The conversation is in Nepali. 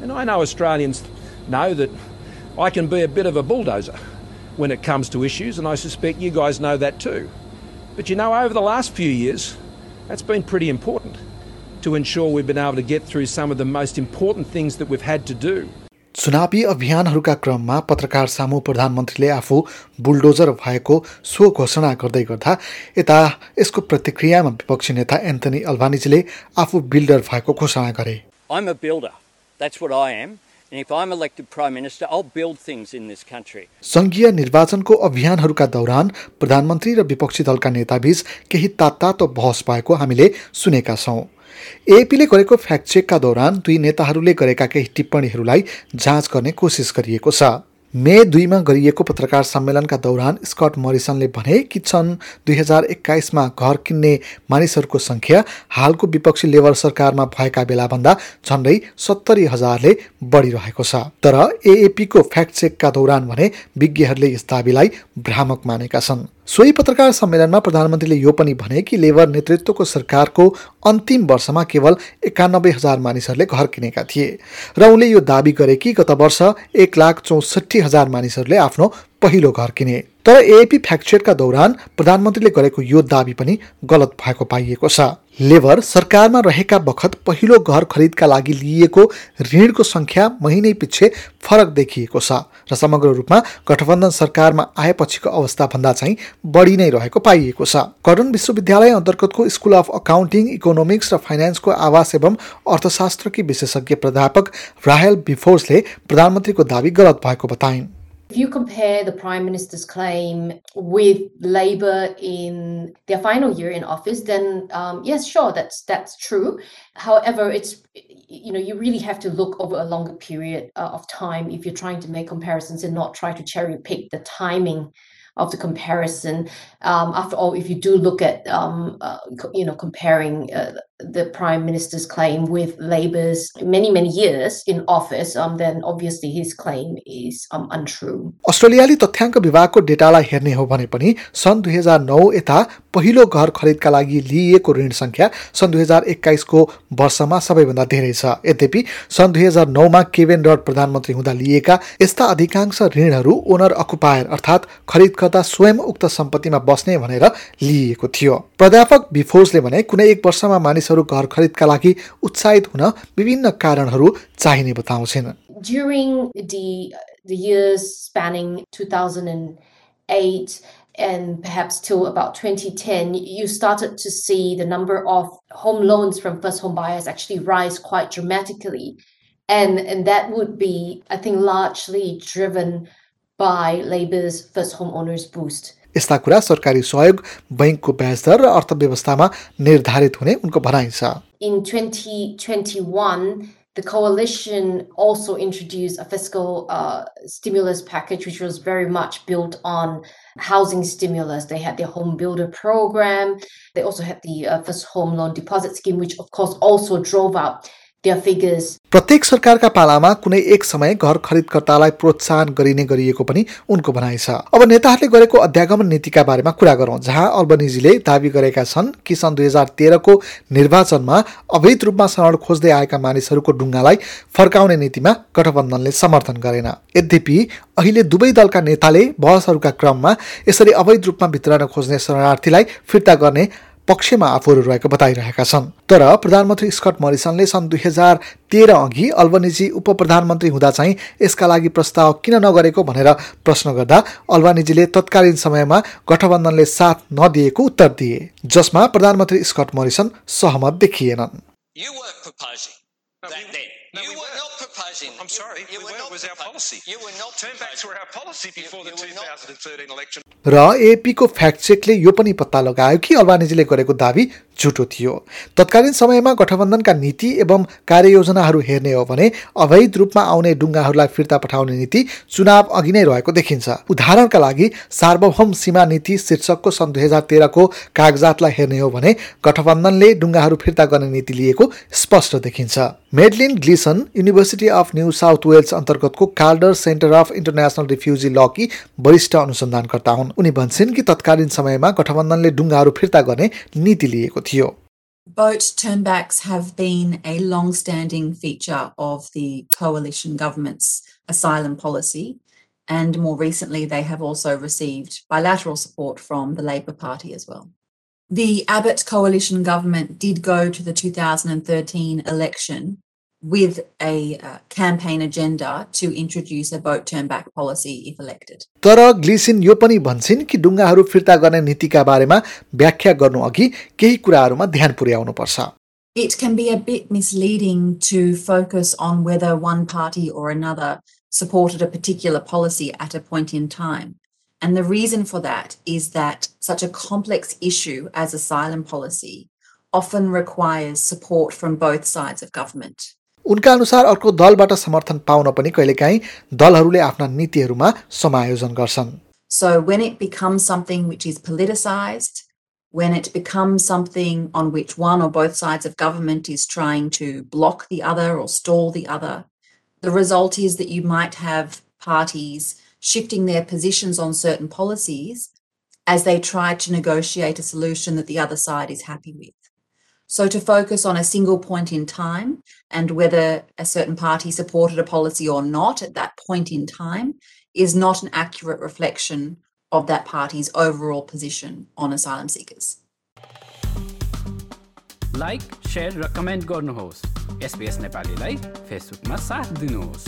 And I know Australians know that I can be a bit of a bulldozer when it comes to issues, and I suspect you guys know that too. But you know, over the last few years, that's been pretty important to ensure we've been able to get through some of the most important things that we've had to do. चुनावी अभियानहरूका क्रममा पत्रकार सामु प्रधानमन्त्रीले आफू बुलडोजर भएको सो घोषणा गर्दै गर्दा यता यसको प्रतिक्रियामा विपक्षी नेता एन्थनी अल्भानिजीले आफू बिल्डर भएको घोषणा गरे I'm a builder. That's what I am. And if I'm elected Prime Minister, I'll build things in this country. सङ्घीय निर्वाचनको अभियानहरूका दौरान प्रधानमन्त्री र विपक्षी दलका नेताबीच केही तात्तातो बहस भएको हामीले सुनेका छौँ एपीले गरेको फ्याक्ट चेकका दौरान दुई नेताहरूले गरेका केही टिप्पणीहरूलाई जाँच गर्ने कोसिस गरिएको छ। मे दुईमा गरिएको पत्रकार सम्मेलनका दौरान स्कट मरिसनले भने कि सन् दुई हजार एक्काइसमा घर किन्ने मानिसहरूको सङ्ख्या हालको विपक्षी लेबर सरकारमा भएका बेलाभन्दा झन्डै सत्तरी हजारले बढिरहेको छ। तर एएपीको फ्याक्ट चेकका दौरान भने विज्ञहरूले यस दावीलाई भ्रामक मानेका छन्। सोही पत्रकार सम्मेलनमा प्रधानमन्त्रीले यो पनि भने कि लेबर नेतृत्वको सरकारको अन्तिम वर्षमा केवल एकानब्बे हजार मानिसहरूले घर किनेका थिए र उनले यो दावी गरे कि गत वर्ष एक लाख चौसठी हजार मानिसहरूले आफ्नो पहिलो घर किने। तर एएपी फ्याक्चरका दौरान प्रधानमन्त्रीले गरेको यो दावी पनि गलत भएको पाइएको छ। लेबर सरकारमा रहेका बखत पहिलो घर खरिदका लागि लिइएको ऋणको सङ्ख्या महिनै पछि फरक देखिएको छ र समग्र रूपमा गठबन्धन सरकारमा आएपछिको अवस्थाभन्दा चाहिँ बढी नै रहेको पाइएको छ। कर्डन विश्वविद्यालय अन्तर्गतको स्कुल अफ अकाउन्टिङ इकोनोमिक्स र फाइनेन्सको आवास एवं अर्थशास्त्रकी विशेषज्ञ प्राध्यापक राहेल बिफोर्सले प्रधानमन्त्रीको दावी गलत भएको बताइन्। If you compare the Prime Minister's claim with Labour in their final year in office, then um, yes, sure, that's that's true. However, it's you know you really have to look over a longer period uh, of time if you're trying to make comparisons and not try to cherry pick the timing of the comparison. Um, after all, if you do look at um, uh, you know comparing uh, the prime minister's claim with Labour's many many years in office, um, then obviously his claim is um, untrue. अस्ट्रेलियाली तथ्याङ्क विभागको डेटालाई हेर्ने हो भने पनि सन् दुई हजार नौ यता पहिलो घर खरिदका लागि लिइएको ऋण सङ्ख्या सन् दुई हजार एक्काइसको वर्षमा सबैभन्दा धेरै छ यद्यपि सन् दुई हजार नौमा केवेन रड प्रधानमन्त्री हुँदा लिएका यस्ता अधिकांश ऋणहरू ओनर अकुपायर अर्थात् खरिदकर्ता स्वयं उक्त सम्पत्तिमा बस्ने भनेर लिइएको थियो प्राध्यापक बिफोर्सले भने कुनै एक वर्षमा मानिसहरू घर खरिदका लागि उत्साहित हुन विभिन्न कारणहरू चाहिने बताउँछन् during the the years spanning 2008 and perhaps till about 2010 you started to see the number of home loans from first home buyers actually rise quite dramatically and and that would be i think largely driven by labor's first home owners boost यस्ता कुरा सरकारी सहयोग बैङ्कको ब्याज दर र अर्थव्यवस्थामा निर्धारित हुने उनको भनाइ छ in 2021, the coalition also introduced a fiscal uh, stimulus package, which was very much built on housing stimulus. They had their home builder program. They also had the uh, first home loan deposit scheme, which of course also drove up their figures प्रत्येक सरकारका पालामा कुनै एक समय घर खरिदकर्तालाई प्रोत्साहन गरिने गरिएको पनि उनको भनाइ छ। अब नेताहरूले गरेको अध्यागमन नीतिका बारेमा कुरा गरौँ जहाँ अल्बनिजीले दावी गरेका छन् कि सन् दुई हजार तेह्रको निर्वाचनमा अवैध रूपमा शरण खोज्दै आएका मानिसहरूको डुङ्गालाई फर्काउने नीतिमा गठबन्धनले समर्थन गरेन। यद्यपि अहिले दुवै दलका नेताले बहसहरूका क्रममा यसरी अवैध रूपमा भित्रन खोज्ने शरणार्थीलाई फिर्ता गर्ने पक्षमा आफूहरू रहेको बताइरहेका छन्। तर प्रधानमन्त्री स्कट मरिसनले सन् दुई हजार तेह्र अघि अल्बनिजी उप प्रधानमन्त्री हुँदा चाहिँ यसका लागि प्रस्ताव किन नगरेको भनेर प्रश्न गर्दा अल्बानिजीले तत्कालीन समयमा गठबन्धनले साथ नदिएको उत्तर दिए जसमा प्रधानमन्त्री स्कट मरिसन सहमत देखिएनन्। No, you we were weren't. not proposing. I'm You- sorry, you we were weren't. not It was our policy. You were not Turn back to our policy before the you were not- 2013 election. र एपीको फ्याक्ट चेकले यो पनि पत्ता लगायो कि अल्बानिजीले गरेको दावी झुटो थियो। तत्कालीन समयमा गठबन्धनका नीति एवं कार्ययोजनाहरू हेर्ने हो भने अवैध रूपमा आउने डुङ्गाहरूलाई फिर्ता पठाउने नीति चुनाव अघि नै रहेको देखिन्छ। उदाहरणका लागि सार्वभौम सीमा नीति शीर्षकको सन् दुई हजार तेह्रको कागजातलाई हेर्ने हो भने गठबन्धनले डुङ्गाहरू फिर्ता गर्ने नीति लिएको स्पष्ट देखिन्छ। Madeline Gleeson University of New South Wales अन्तर्गतको Kaldor Centre of International Refugee lucky वरिष्ठ अनुसन्धानकर्ता हुन्। उनी भन्छन् कि तत्कालीन समयमा गठबन्धनले डुङ्गाहरू फिर्ता गर्ने नीति लिएको Boat turnbacks have been a long standing feature of the coalition government's asylum policy. And more recently, they have also received bilateral support from the Labour Party as well. The Abbott coalition government did go to the 2013 election with a uh, campaign agenda to introduce a boat turn back policy if elected. तर ग्लिसिन यो पनि भन्छन् कि डुङ्गाहरू फिर्ता गर्ने नीतिका बारेमा व्याख्या गर्नु अघि केही कुराहरूमा ध्यान पुर्याउनुपर्छ It can be a bit misleading to focus on whether one party or another supported a particular policy at a point in time. And the reason for that is that such a complex issue as asylum policy often requires support from both sides of government. उनका अनुसार अर्को दलबाट समर्थन पाउन पनि कहिलेकाहीँ दलहरूले आफ्ना नीतिहरूमा समायोजन गर्छन् So when it becomes something which is politicized, when it becomes something on which one or both sides of government is trying to block the other or stall the other, the result is that you might have parties shifting their positions on certain policies as they try to negotiate a solution that the other side is happy with. So to focus on a single point in time and whether a certain party supported a policy or not at that point in time is not an accurate reflection of that party's overall position on asylum seekers. Like share र कमेन्ट गर्नुहोस् एसपिएस नेपालीलाई फेसबुकमा साथ दिनुहोस्